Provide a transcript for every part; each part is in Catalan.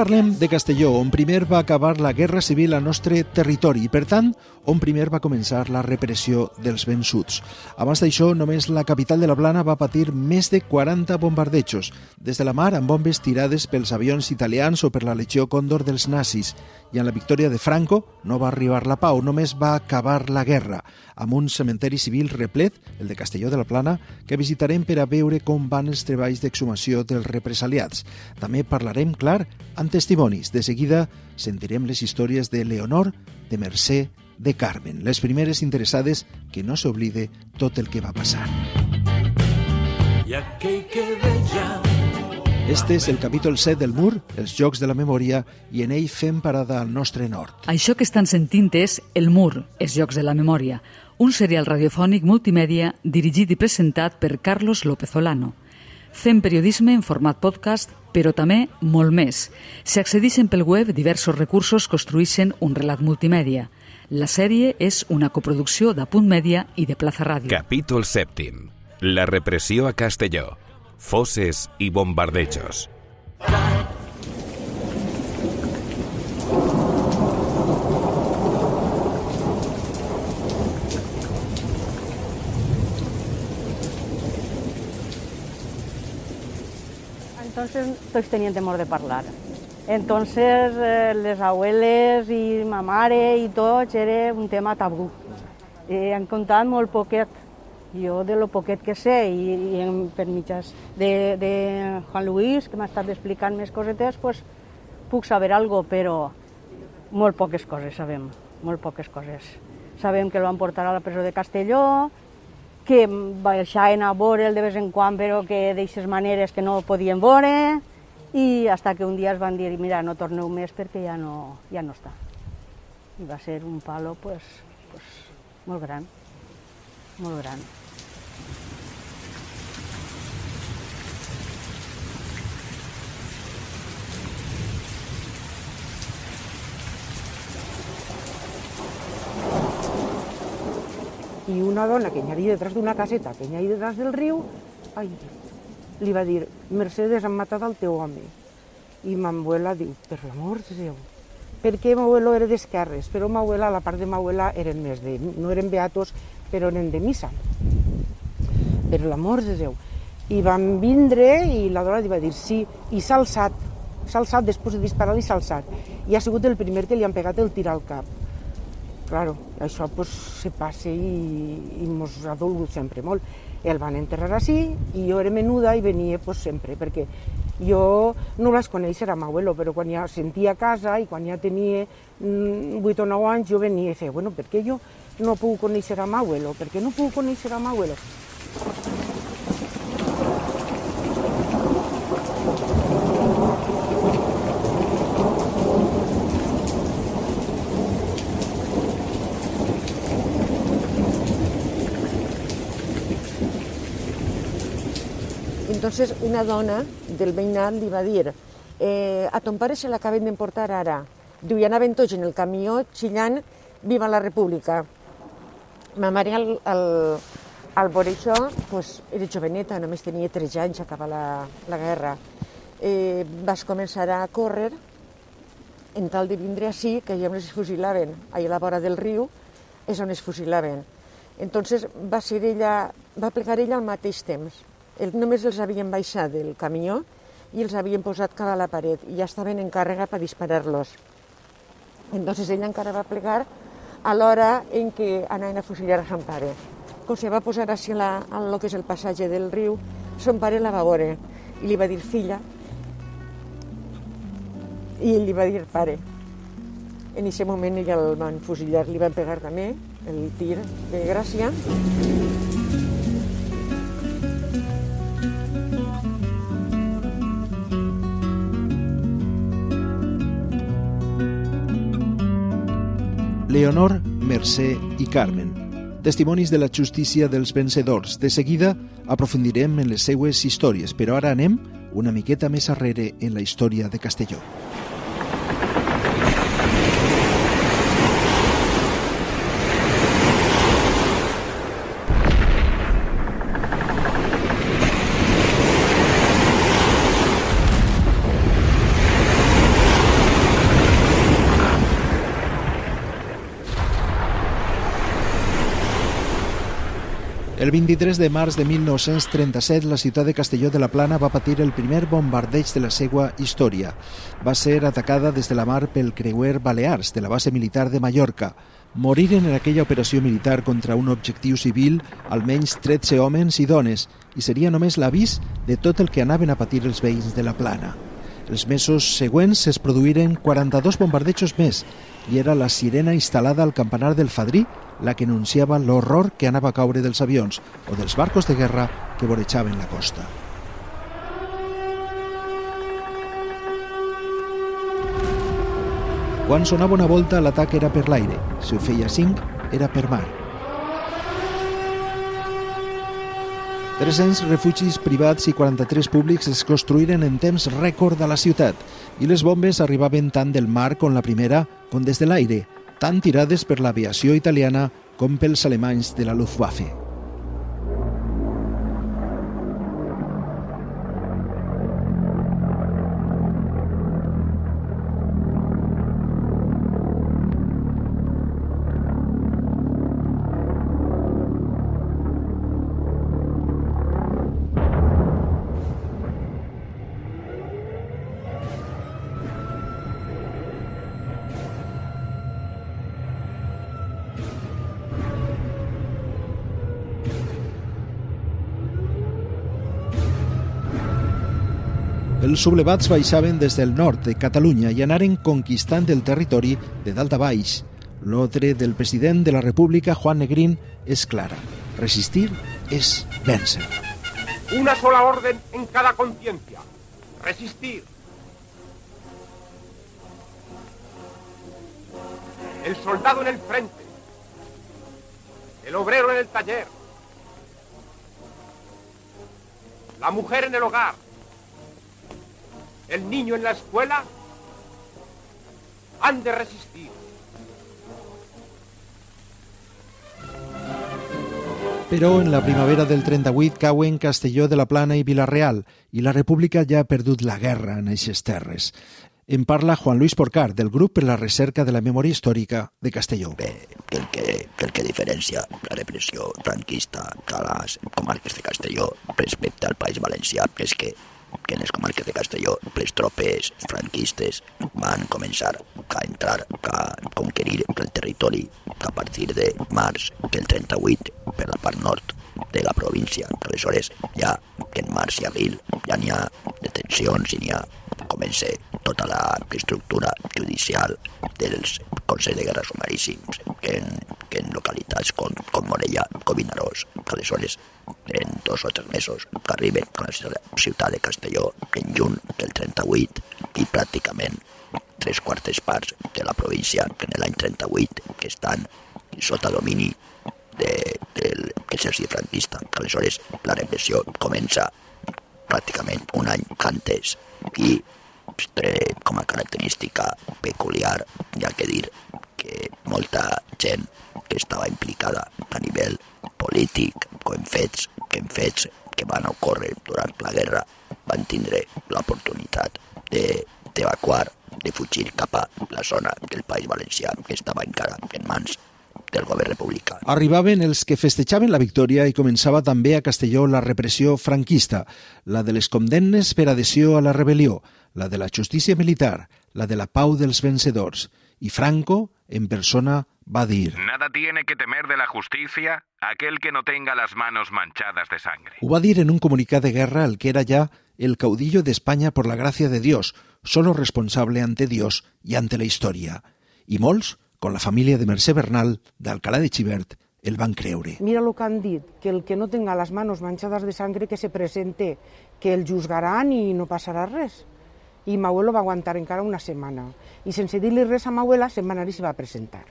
Parlem de Castelló, on primer va acabar la Guerra Civil al nostre territori i, per tant, on primer va començar la repressió dels vençuts. Abans d'això, només la capital de la Plana va patir més de 40 bombardejos, des de la mar amb bombes tirades pels avions italians o per la Legió Còndor dels nazis. I amb la victòria de Franco no va arribar la pau, només va acabar la guerra, amb un cementeri civil replet, el de Castelló de la Plana, que visitarem per a veure com van els treballs d'exhumació dels represaliats. També parlarem, clar, amb testimonis. De seguida sentirem les històries de Leonor, de Mercè, de Carmen, les primeres interessades que no s'oblide tot el que va passar. I aquell que veia este és el capítol 7 del Mur, els Jocs de la Memòria, i en ell fem parada al nostre nord. Això que estan sentint és El Mur, els Jocs de la Memòria, un serial radiofònic multimèdia dirigit i presentat per Carlos López Olano. Fem periodisme en format podcast, però també molt més. Si accedixen pel web, diversos recursos construïssin un relat multimèdia. La sèrie és una coproducció de Punt Mèdia i de Plaza Ràdio. Capítol sèptim. La repressió a Castelló. Fosses i bombardejos. Entonces todos tenían temor de hablar. Entonces eh, les abueles i ma mare i tots era un tema tabú. I han contat molt poquet. Jo de lo poquet que sé i, i en, per mitjans de, de Juan Luis, que m'ha estat explicant més cosetes, pues, puc saber algo, però molt poques coses sabem, molt poques coses. Sabem que el van portar a la presó de Castelló, que baixaven a veure'l de vez en quan, però que d'aixes maneres que no podien veure, i hasta que un dia es van dir, mira, no torneu més perquè ja no, ja no està. I va ser un palo pues, pues, molt gran, molt gran. I una dona que hi havia detrás d'una caseta, que hi havia detrás del riu, ai, li va dir, Mercedes, han matat el teu home. I ma abuela diu, per l'amor de Déu, perquè ma abuelo era d'esquerres, però ma abuela, la part de ma abuela, eren més de, no eren beatos, però eren de missa. Per l'amor de Déu. I van vindre i la dona li va dir sí, i s'ha alçat, s'ha alçat després de disparar i s'ha alçat. I ha sigut el primer que li han pegat el tir al cap. Claro, això pues, se passa i, i mos ha dolgut sempre molt el van enterrar així i jo era menuda i venia pues, sempre, perquè jo no vaig conèixer a abuelo, però quan ja sentia a casa i quan ja tenia mm, 8 o 9 anys jo venia i feia, bueno, per què jo no puc conèixer a abuelo? Per què no puc conèixer a abuelo? Entonces una dona del veïnat li va dir eh, a ton pare se l'acaben d'emportar ara. Diu, i anaven tots en el camió xillant Viva la República. Ma mare al, al, al veure això, pues, era joveneta, només tenia 13 anys, acaba la, la guerra. Eh, vas començar a córrer en tal de vindre així, que ja es fusilaven, allà a la vora del riu, és on es fusilaven. Entonces va ser ella, va plegar ella al mateix temps el, només els havien baixat del camió i els havien posat cada a la paret i ja estaven en càrrega per disparar-los. Entonces ella encara va plegar a l'hora en què anaven a fusillar a son pare. Com se va posar així a, a lo que és el passatge del riu, son pare la va veure i li va dir filla i li va dir pare. En aquest moment ella el van fusillar, li van pegar també el tir de gràcia. Leonor, Mercè i Carmen. Testimonis de la justícia dels vencedors. De seguida aprofundirem en les seues històries, però ara anem una miqueta més arrere en la història de Castelló. El 23 de març de 1937, la ciutat de Castelló de la Plana va patir el primer bombardeig de la seva història. Va ser atacada des de la mar pel creuer Balears, de la base militar de Mallorca. Moriren en aquella operació militar contra un objectiu civil almenys 13 homes i dones, i seria només l'avís de tot el que anaven a patir els veïns de la Plana. Els mesos següents es produïren 42 bombardejos més i era la sirena instal·lada al campanar del Fadrí la que anunciava l'horror que anava a caure dels avions o dels barcos de guerra que vorejaven la costa. Quan sonava una volta, l'atac era per l'aire. Si ho feia cinc, era per mar. 300 refugis privats i 43 públics es construïren en temps rècord a la ciutat i les bombes arribaven tant del mar com la primera com des de l'aire, tant tirades per l'aviació italiana com pels alemanys de la Luftwaffe. Els sublevats baixaven des del nord de Catalunya i anaren conquistant el territori de dalt a baix. L'ordre del president de la República, Juan Negrín, és clara. Resistir és vèncer. Una sola orden en cada conciencia. Resistir. El soldado en el frente. El obrero en el taller. La mujer en el hogar el niño en la escuela, han de resistir. Però en la primavera del 38 cauen Castelló de la Plana i Vilareal i la República ja ha perdut la guerra en aquestes terres. En parla Juan Luis Porcar, del grup per la recerca de la memòria històrica de Castelló. Bé, el que, el que diferencia la repressió franquista a les comarques de Castelló respecte al País Valencià és que que en les comarques de Castelló les tropes franquistes van començar a entrar a conquerir el territori a partir de març del 38 per la part nord de la província. Aleshores, ja en març i abril ja n'hi ha detencions i n'hi ha comença tota la estructura judicial dels Consells de Guerra Sumaríssims que en, que en localitats com, com Morella, com Vinaròs. Aleshores, en dos o tres mesos que arriben a la ciutat de Castelló en juny del 38 i pràcticament tres quartes parts de la província que en l'any 38 que estan sota domini de, del exèrcit franquista. Aleshores, la repressió comença pràcticament un any antes i com a característica peculiar ha que dir que molta gent que estava implicada a nivell polític en fets, que en fets que van ocórrer durant la guerra van tindre l'oportunitat d'evacuar, de, de fugir cap a la zona del País Valencià que estava encara en mans del govern republicà. Arribaven els que festejaven la victòria i començava també a Castelló la repressió franquista, la de les condemnes per adhesió a la rebel·lió, la de la justícia militar, la de la pau dels vencedors. I Franco, en persona, va dir... Nada tiene que temer de la justicia aquel que no tenga las manos manchadas de sangre. Ho va dir en un comunicat de guerra el que era ja el caudillo de España por la gracia de Dios, solo responsable ante Dios y ante la historia. I molts, con la família de Mercè Bernal, d'Alcalá de Xivert, el van creure. Mira el que han dit, que el que no tenga las manos manchadas de sangre que se presente, que el juzgaran i no passarà res. I m'abuelo va aguantar encara una setmana. I sense dir-li res a m'abuela, se'n va anar i se va presentar.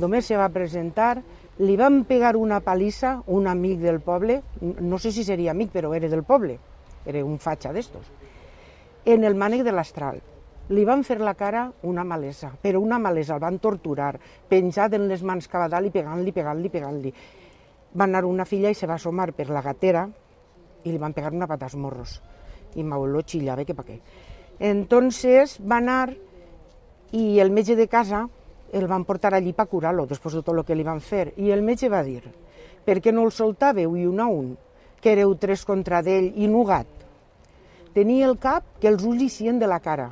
Només se va presentar, li van pegar una palissa, un amic del poble, no sé si seria amic, però era del poble, era un fatxa d'estos, en el mànec de l'astral. Li van fer la cara una malesa, però una malesa, el van torturar, penjat en les mans cap a dalt i pegant-li, pegant-li, pegant-li. Va anar una filla i se va assomar per la gatera i li van pegar una pata als morros. I m'abuelo xillava que pa què. Entonces va anar i el metge de casa el van portar allí per curar-lo després de tot el que li van fer. I el metge va dir Per què no el soltàveu i un a un? Que éreu tres contra d'ell i nugat. Tenia el cap que els ulls eixien de la cara.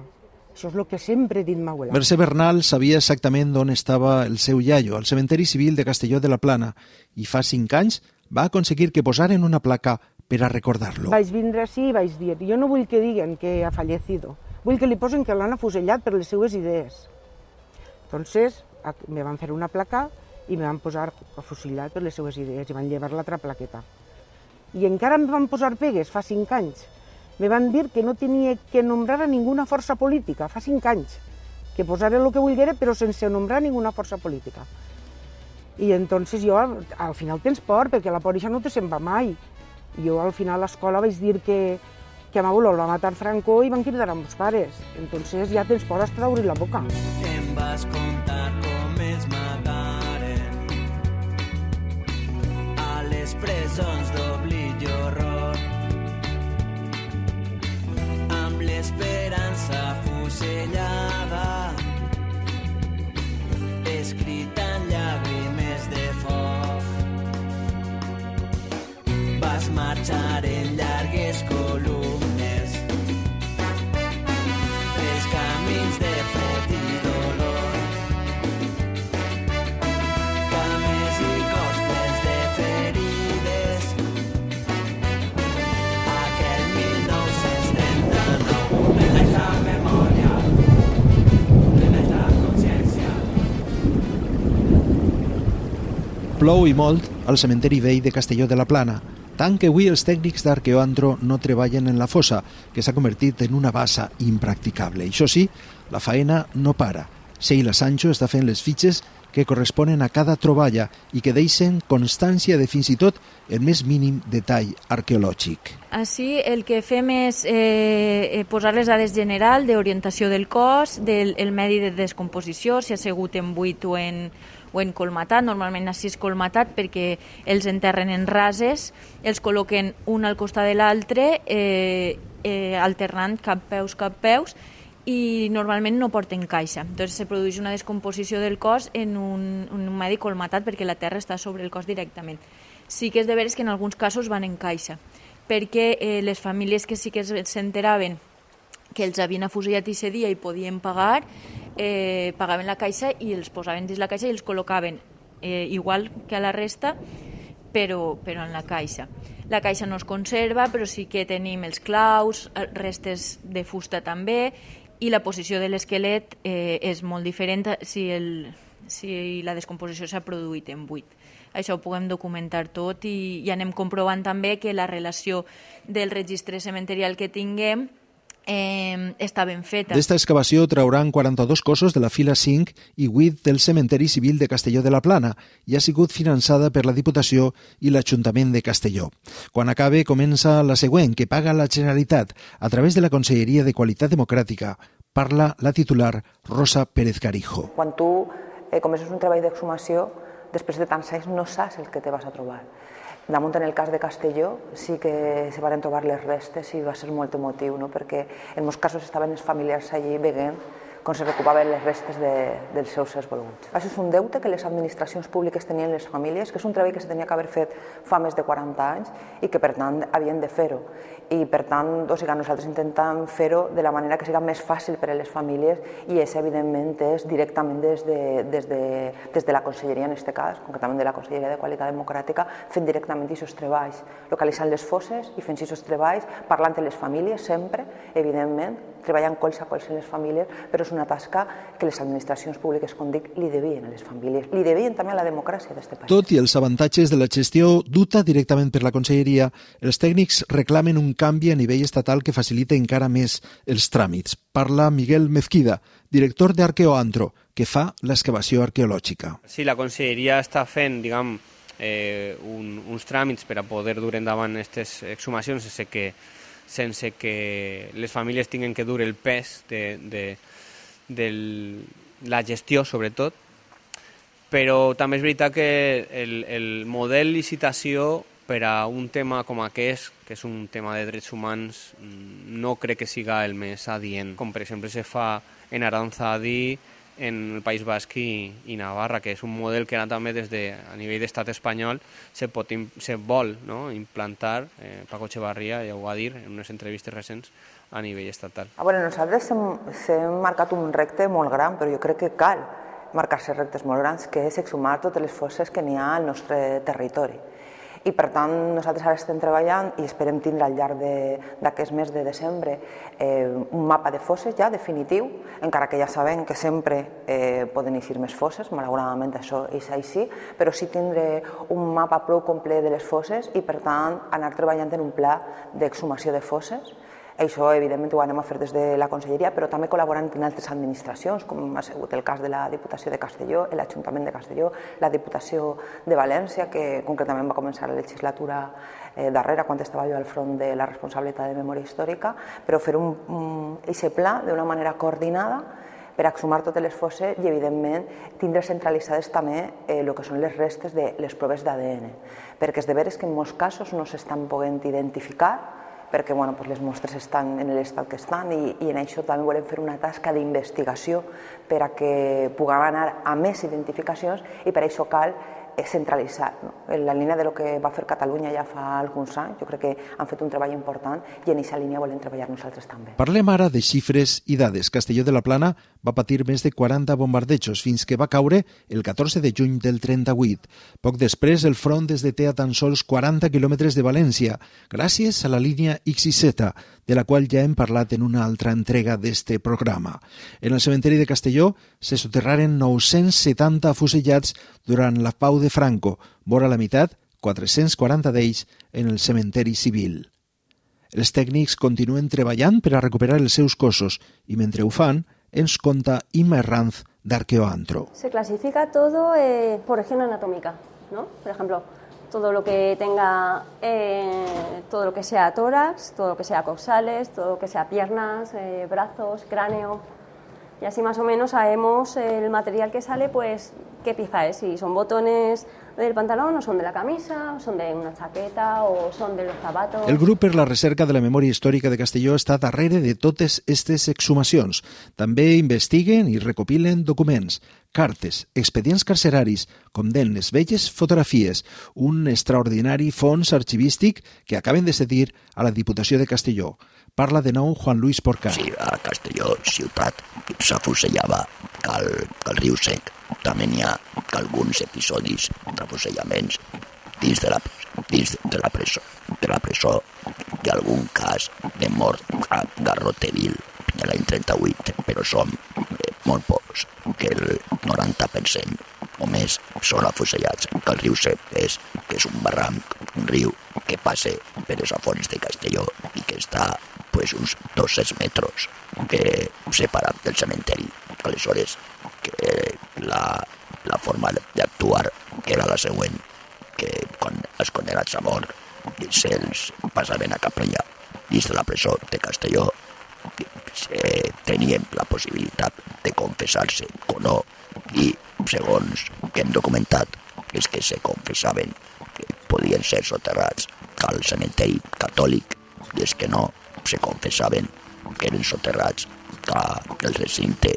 Això és el que sempre he dit ma abuela. Mercè Bernal sabia exactament on estava el seu iaio, al cementeri civil de Castelló de la Plana, i fa cinc anys va aconseguir que posaren una placa per a recordar-lo. Vaig vindre així i vaig dir, jo no vull que diguen que ha fallecido, vull que li posen que l'han afusellat per les seues idees. Entonces, me van fer una placa i me van posar afusellat per les seues idees i van llevar l'altra plaqueta. I encara em van posar pegues fa cinc anys. Me van dir que no tenia que nombrar a ninguna força política, fa cinc anys, que posara el que volguera però sense nombrar ninguna força política. I entonces jo, al final tens por, perquè la por això no te se'n va mai. Jo al final a l'escola vaig dir que, que a abuelo el va matar Franco i van cridar a meus pares. Entonces ja tens por hasta d'obrir la boca. Em vas contar com es mataren a les presons d'oblit i horror amb l'esperança fusellada. Escrita en llàgrimes de foc. Vas marxar en Plou i molt al cementeri vell de Castelló de la Plana, tant que avui els tècnics d'Arqueoantro no treballen en la fossa, que s'ha convertit en una bassa impracticable. Això sí, la faena no para. Sheila Sancho està fent les fitxes que corresponen a cada troballa i que deixen constància de fins i tot el més mínim detall arqueològic. Així el que fem és eh, eh, posar les dades general d'orientació del cos, del el medi de descomposició, si ha sigut en buit o en, o en colmatat, normalment així és colmatat perquè els enterren en rases, els col·loquen un al costat de l'altre, eh, eh, alternant cap peus, cap peus, i normalment no porten caixa. Entonces se produeix una descomposició del cos en un, un medi colmatat perquè la terra està sobre el cos directament. Sí que és de veres que en alguns casos van en caixa, perquè eh, les famílies que sí que s'enteraven que els havien afusellat i dia i podien pagar, eh, pagaven la caixa i els posaven dins la caixa i els col·locaven eh, igual que a la resta, però, però en la caixa. La caixa no es conserva, però sí que tenim els claus, eh, restes de fusta també, i la posició de l'esquelet eh, és molt diferent si, el, si la descomposició s'ha produït en buit. Això ho puguem documentar tot i, i anem comprovant també que la relació del registre cementerial que tinguem eh, està ben feta. D'esta excavació trauran 42 cossos de la fila 5 i 8 del cementeri civil de Castelló de la Plana i ha sigut finançada per la Diputació i l'Ajuntament de Castelló. Quan acabe, comença la següent, que paga la Generalitat a través de la Conselleria de Qualitat Democràtica. Parla la titular Rosa Pérez Carijo. Quan tu eh, comences un treball d'exhumació, després de tants anys no saps el que te vas a trobar. Damunt en el cas de Castelló sí que se van trobar les restes i va ser molt emotiu, no? perquè en molts casos estaven els familiars allí veient com se recuperaven les restes de, dels seus éssers volguts. Això és un deute que les administracions públiques tenien les famílies, que és un treball que se tenia que haver fet fa més de 40 anys i que per tant havien de fer-ho. I per tant, o sigui, nosaltres intentem fer-ho de la manera que siga més fàcil per a les famílies i és evidentment és directament des de, des de, des de la Conselleria en aquest cas, concretament de la Conselleria de Qualitat Democràtica, fent directament aquests treballs, localitzant les fosses i fent aquests treballs, parlant amb les famílies sempre, evidentment, treballant colze a colze amb les famílies, però és una tasca que les administracions públiques, com dic, li devien a les famílies, li devien també a la democràcia d'aquest país. Tot i els avantatges de la gestió duta directament per la Conselleria, els tècnics reclamen un canvi a nivell estatal que facilite encara més els tràmits. Parla Miguel Mezquida, director d'Arqueoantro, que fa l'excavació arqueològica. Sí, la Conselleria està fent, diguem, eh, un, uns tràmits per a poder dur endavant aquestes exhumacions sense que, sense que les famílies tinguin que dur el pes de, de, de la gestió, sobretot, però també és veritat que el, el model licitació per a un tema com aquest, que és un tema de drets humans, no crec que siga el més adient. Com per exemple se fa en Aranzadi, en el País Basc i, i Navarra, que és un model que ara també des de, a nivell d'estat espanyol se, pot, se vol no? implantar, eh, Paco Echevarria ja ho va dir en unes entrevistes recents, a nivell estatal. A veure, nosaltres hem, marcat un repte molt gran, però jo crec que cal marcar-se reptes molt grans, que és exhumar totes les fosses que n'hi ha al nostre territori i per tant nosaltres ara estem treballant i esperem tindre al llarg d'aquest mes de desembre eh, un mapa de fosses ja definitiu, encara que ja sabem que sempre eh, poden eixir més fosses, malauradament això és així, però sí tindre un mapa prou complet de les fosses i per tant anar treballant en un pla d'exhumació de fosses això, evidentment, ho anem a fer des de la Conselleria, però també col·laborant amb altres administracions, com ha sigut el cas de la Diputació de Castelló, l'Ajuntament de Castelló, la Diputació de València, que concretament va començar la legislatura eh, darrera, quan estava jo al front de la responsabilitat de memòria històrica, però fer un, un eixe pla d'una manera coordinada per exhumar totes les fosses i, evidentment, tindre centralitzades també eh, el que són les restes de les proves d'ADN, perquè és de veres que en molts casos no s'estan podent identificar perquè bueno, pues les mostres estan en l'estat que estan i, i en això també volem fer una tasca d'investigació per a que puguem anar a més identificacions i per això cal centralitzat. No? En la línia de lo que va fer Catalunya ja fa alguns anys, jo crec que han fet un treball important i en aquesta línia volem treballar nosaltres també. Parlem ara de xifres i dades. Castelló de la Plana va patir més de 40 bombardejos fins que va caure el 14 de juny del 38. Poc després, el front es deté a tan sols 40 quilòmetres de València, gràcies a la línia XYZ, de la qual ja hem parlat en una altra entrega d'este programa. En el cementeri de Castelló se soterraren 970 afusellats durant la pau de Franco, vora la meitat, 440 d'ells, en el cementeri civil. Els tècnics continuen treballant per a recuperar els seus cossos i mentre ho fan, ens conta Ima Herranz d'Arqueoantro. Se clasifica todo eh, por región anatómica, ¿no? Por ejemplo, todo lo que tenga, eh, todo lo que sea tórax, todo lo que sea coxales, todo lo que sea piernas, eh, brazos, cráneo. Y así más o menos sabemos el material que sale, pues qué pieza es, si son botones del pantalón o són de la camisa, o són d'una jaqueta o són de los zapatos. El grup per la recerca de la memòria històrica de Castelló està darrere de totes aquestes exhumacions. També investiguen i recopilen documents, cartes, expedients carceraris, condemnes, velles fotografies, un extraordinari fons arxivístic que acaben de cedir a la Diputació de Castelló. Parla de nou Juan Luis Porcà. Sí, a Castelló, ciutat, s'afusellava cal, cal riu sec també n'hi ha alguns episodis d'afusellaments dins de la, dins de la presó. De la presó hi ha algun cas de mort a Garroteville de l'any 38, però som eh, molt pocs, que el 90% o més són afusellats. Que el riu Sep és, que és un barranc, un riu que passa per les afores de Castelló i que està pues, uns 200 metres que separat del cementeri. Aleshores, que la, la forma d'actuar era la següent, que quan els condenats a mort se'ls passaven a capella dins de la presó de Castelló tenien la possibilitat de confessar-se o no i segons que hem documentat és que se confessaven que podien ser soterrats al cementeri catòlic i és que no se confessaven que eren soterrats al recinte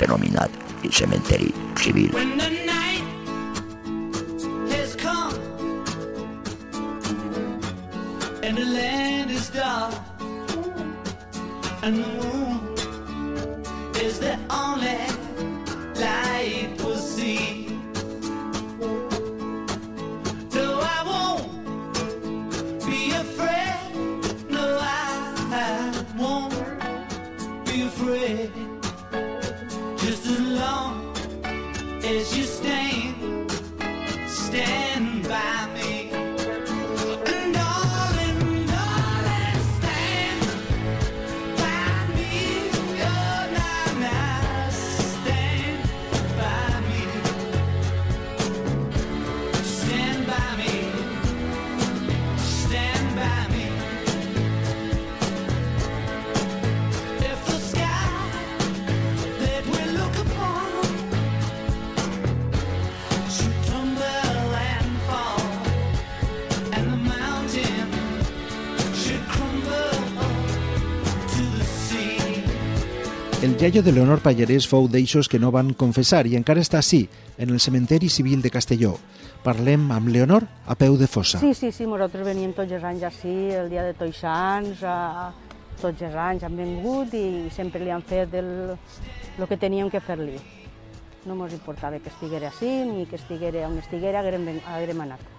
denominat cementeri civil. El iaio de Leonor Pallarès fou d'eixos que no van confessar i encara està així, en el cementeri civil de Castelló. Parlem amb Leonor a peu de fossa. Sí, sí, sí, nosaltres veníem tots els anys així, el dia de Toixans, a, tots els anys han vingut i sempre li han fet el, el que teníem que fer-li. No ens importava que estiguera així ni que estiguera on estiguera, haguérem, haguérem anat.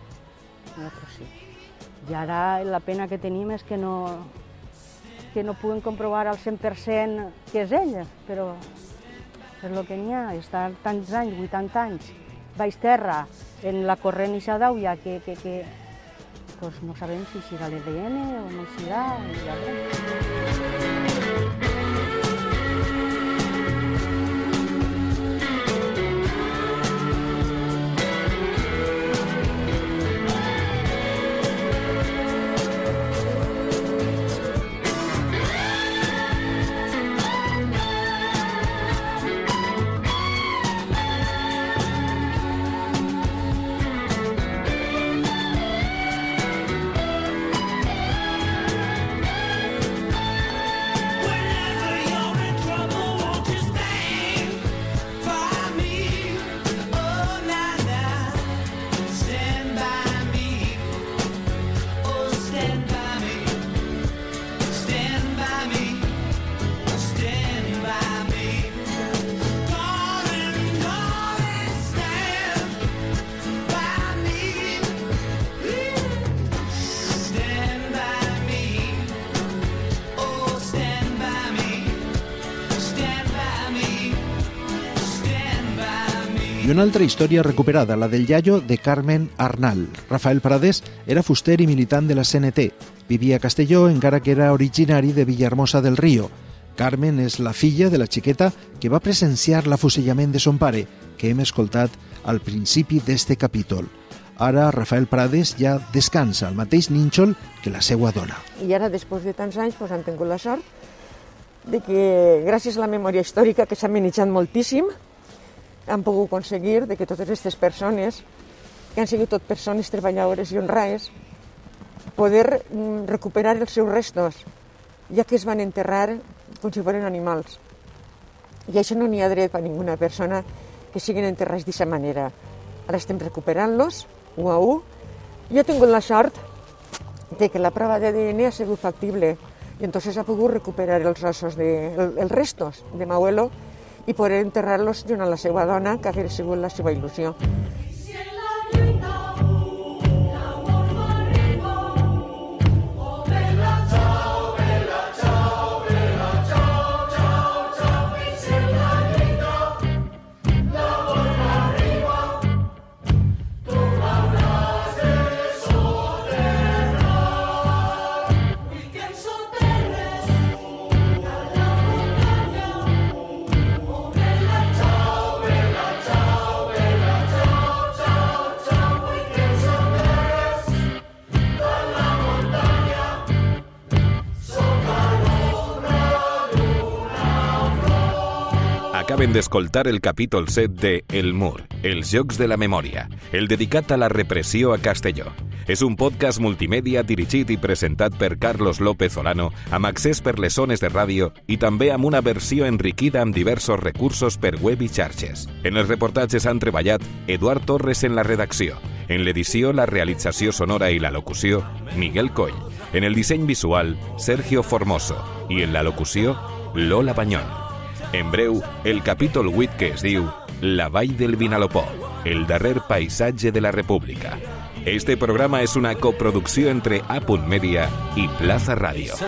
Nosaltres sí. I ara la pena que tenim és que no, que no puguem comprovar al 100% que és ella, però és el que n'hi ha, estar tants anys, 80 anys, baix terra, en la corrent ixa d'Auia, que, que, que pues no sabem si serà l'EDN o no serà, i ja I una altra història recuperada, la del iaio de Carmen Arnal. Rafael Prades era fuster i militant de la CNT. Vivia a Castelló, encara que era originari de Villahermosa del Río. Carmen és la filla de la xiqueta que va presenciar l'afusellament de son pare, que hem escoltat al principi d'este capítol. Ara Rafael Prades ja descansa al mateix nínxol que la seva dona. I ara, després de tants anys, doncs, han tingut la sort de que, gràcies a la memòria històrica, que s'ha manejat moltíssim, han pogut aconseguir de que totes aquestes persones, que han sigut tot persones treballadores i honraes, poder mm, recuperar els seus restos, ja que es van enterrar com si foren animals. I això no n'hi ha dret per a ninguna persona que siguin enterrats d'aquesta manera. Ara estem recuperant-los, un a un. Jo he tingut la sort de que la prova d'ADN ha sigut factible i entonces ha pogut recuperar els ossos, de, el, els restos de Mauelo i poder enterrar-los junt a la seva dona, que hauria sigut la seva il·lusió. Acaben d'escoltar el capítol 7 de El Mur, els Jocs de la Memòria, el dedicat a la repressió a Castelló. És un podcast multimèdia dirigit i presentat per Carlos López Olano, amb accés per les zones de ràdio i també amb una versió enriquida amb diversos recursos per web i xarxes. En els reportatges han treballat Eduard Torres en la redacció, en l'edició, la realització sonora i la locució, Miguel Coll, en el disseny visual, Sergio Formoso, i en la locució, Lola Bañón. En breu, el capítol 8 que es La Vall del Vinalopó, el darrer paisatge de la República. Este programa és una coproducció entre A. Media i Plaza Radio. Es.